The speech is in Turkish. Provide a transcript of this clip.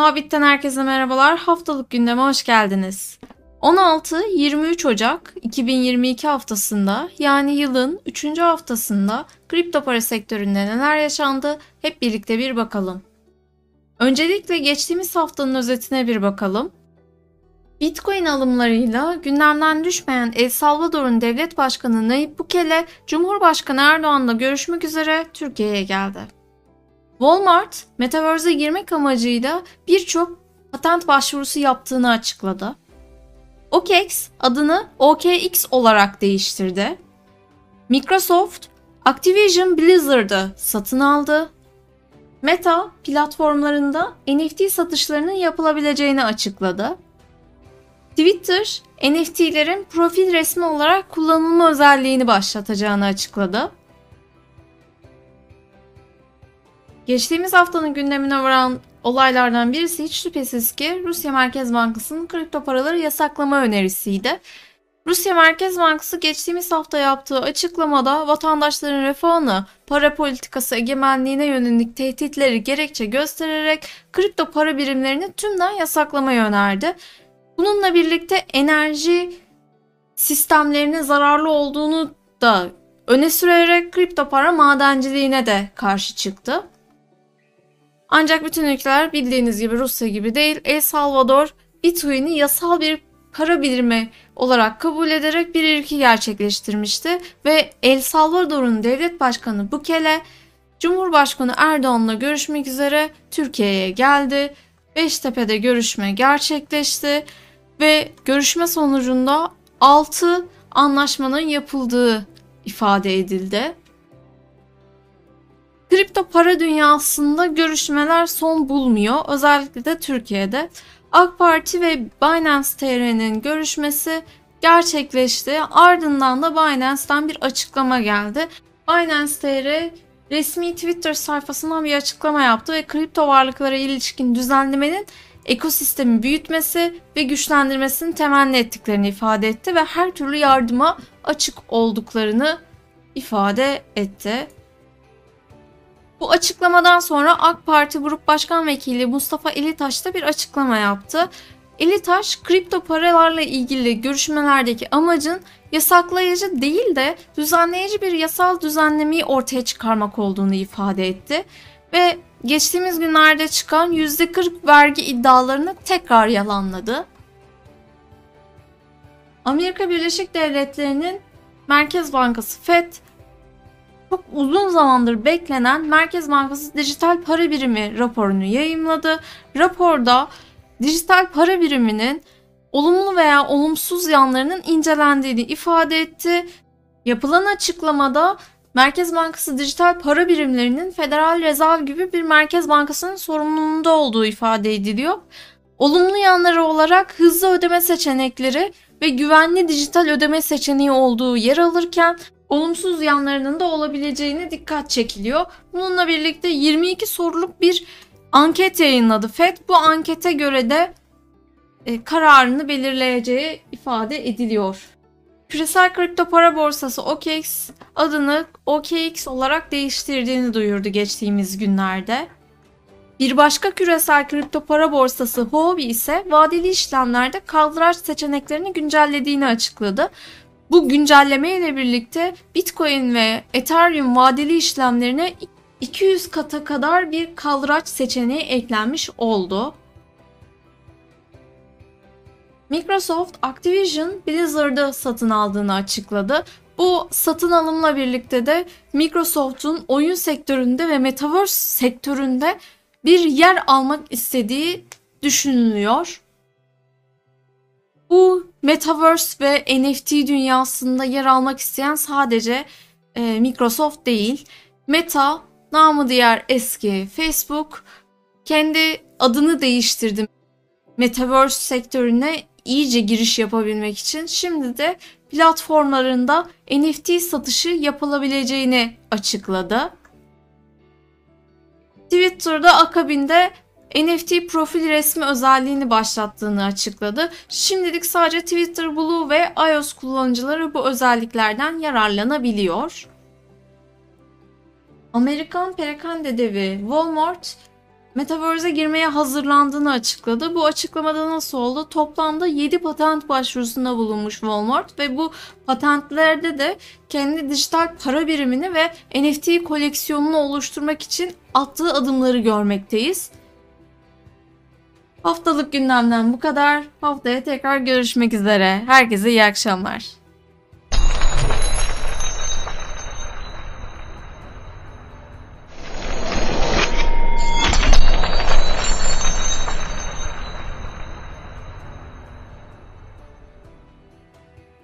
Muhabbitten herkese merhabalar. Haftalık gündeme hoş geldiniz. 16-23 Ocak 2022 haftasında yani yılın 3. haftasında kripto para sektöründe neler yaşandı hep birlikte bir bakalım. Öncelikle geçtiğimiz haftanın özetine bir bakalım. Bitcoin alımlarıyla gündemden düşmeyen El Salvador'un devlet başkanı Nayib Bukele, Cumhurbaşkanı Erdoğan'la görüşmek üzere Türkiye'ye geldi. Walmart, Metaverse'e girmek amacıyla birçok patent başvurusu yaptığını açıkladı. OKX adını OKX olarak değiştirdi. Microsoft, Activision Blizzard'ı satın aldı. Meta platformlarında NFT satışlarının yapılabileceğini açıkladı. Twitter, NFT'lerin profil resmi olarak kullanılma özelliğini başlatacağını açıkladı. Geçtiğimiz haftanın gündemine varan olaylardan birisi hiç şüphesiz ki Rusya Merkez Bankası'nın kripto paraları yasaklama önerisiydi. Rusya Merkez Bankası geçtiğimiz hafta yaptığı açıklamada vatandaşların refahını, para politikası egemenliğine yönelik tehditleri gerekçe göstererek kripto para birimlerini tümden yasaklamayı önerdi. Bununla birlikte enerji sistemlerinin zararlı olduğunu da öne sürerek kripto para madenciliğine de karşı çıktı. Ancak bütün ülkeler bildiğiniz gibi Rusya gibi değil. El Salvador Bitcoin'i yasal bir para birimi olarak kabul ederek bir ilki gerçekleştirmişti ve El Salvador'un devlet başkanı Bukele Cumhurbaşkanı Erdoğan'la görüşmek üzere Türkiye'ye geldi. Beştepe'de görüşme gerçekleşti ve görüşme sonucunda 6 anlaşmanın yapıldığı ifade edildi. Kripto para dünyasında görüşmeler son bulmuyor. Özellikle de Türkiye'de. AK Parti ve Binance TR'nin görüşmesi gerçekleşti. Ardından da Binance'dan bir açıklama geldi. Binance TR resmi Twitter sayfasından bir açıklama yaptı ve kripto varlıklara ilişkin düzenlemenin ekosistemi büyütmesi ve güçlendirmesini temenni ettiklerini ifade etti ve her türlü yardıma açık olduklarını ifade etti. Bu açıklamadan sonra AK Parti Grup Başkan Vekili Mustafa Elitaş da bir açıklama yaptı. Elitaş, kripto paralarla ilgili görüşmelerdeki amacın yasaklayıcı değil de düzenleyici bir yasal düzenlemeyi ortaya çıkarmak olduğunu ifade etti. Ve geçtiğimiz günlerde çıkan %40 vergi iddialarını tekrar yalanladı. Amerika Birleşik Devletleri'nin Merkez Bankası FED çok uzun zamandır beklenen Merkez Bankası Dijital Para Birimi raporunu yayımladı. Raporda dijital para biriminin olumlu veya olumsuz yanlarının incelendiğini ifade etti. Yapılan açıklamada Merkez Bankası dijital para birimlerinin Federal Rezerv gibi bir Merkez Bankası'nın sorumluluğunda olduğu ifade ediliyor. Olumlu yanları olarak hızlı ödeme seçenekleri ve güvenli dijital ödeme seçeneği olduğu yer alırken olumsuz yanlarının da olabileceğine dikkat çekiliyor. Bununla birlikte 22 soruluk bir anket yayınladı FED. Bu ankete göre de e, kararını belirleyeceği ifade ediliyor. Küresel kripto para borsası OKX adını OKX olarak değiştirdiğini duyurdu geçtiğimiz günlerde. Bir başka küresel kripto para borsası Huobi ise vadeli işlemlerde kaldıraç seçeneklerini güncellediğini açıkladı. Bu güncelleme ile birlikte Bitcoin ve Ethereum vadeli işlemlerine 200 kata kadar bir kaldıraç seçeneği eklenmiş oldu. Microsoft Activision Blizzard'ı satın aldığını açıkladı. Bu satın alımla birlikte de Microsoft'un oyun sektöründe ve metaverse sektöründe bir yer almak istediği düşünülüyor. Bu Metaverse ve NFT dünyasında yer almak isteyen sadece e, Microsoft değil. Meta, namı diğer eski Facebook kendi adını değiştirdi. Metaverse sektörüne iyice giriş yapabilmek için şimdi de platformlarında NFT satışı yapılabileceğini açıkladı. Twitter'da akabinde NFT profil resmi özelliğini başlattığını açıkladı. Şimdilik sadece Twitter Blue ve iOS kullanıcıları bu özelliklerden yararlanabiliyor. Amerikan perakende devi Walmart Metaverse'e girmeye hazırlandığını açıkladı. Bu açıklamada nasıl oldu? Toplamda 7 patent başvurusunda bulunmuş Walmart ve bu patentlerde de kendi dijital para birimini ve NFT koleksiyonunu oluşturmak için attığı adımları görmekteyiz. Haftalık gündemden bu kadar. Haftaya tekrar görüşmek üzere. Herkese iyi akşamlar.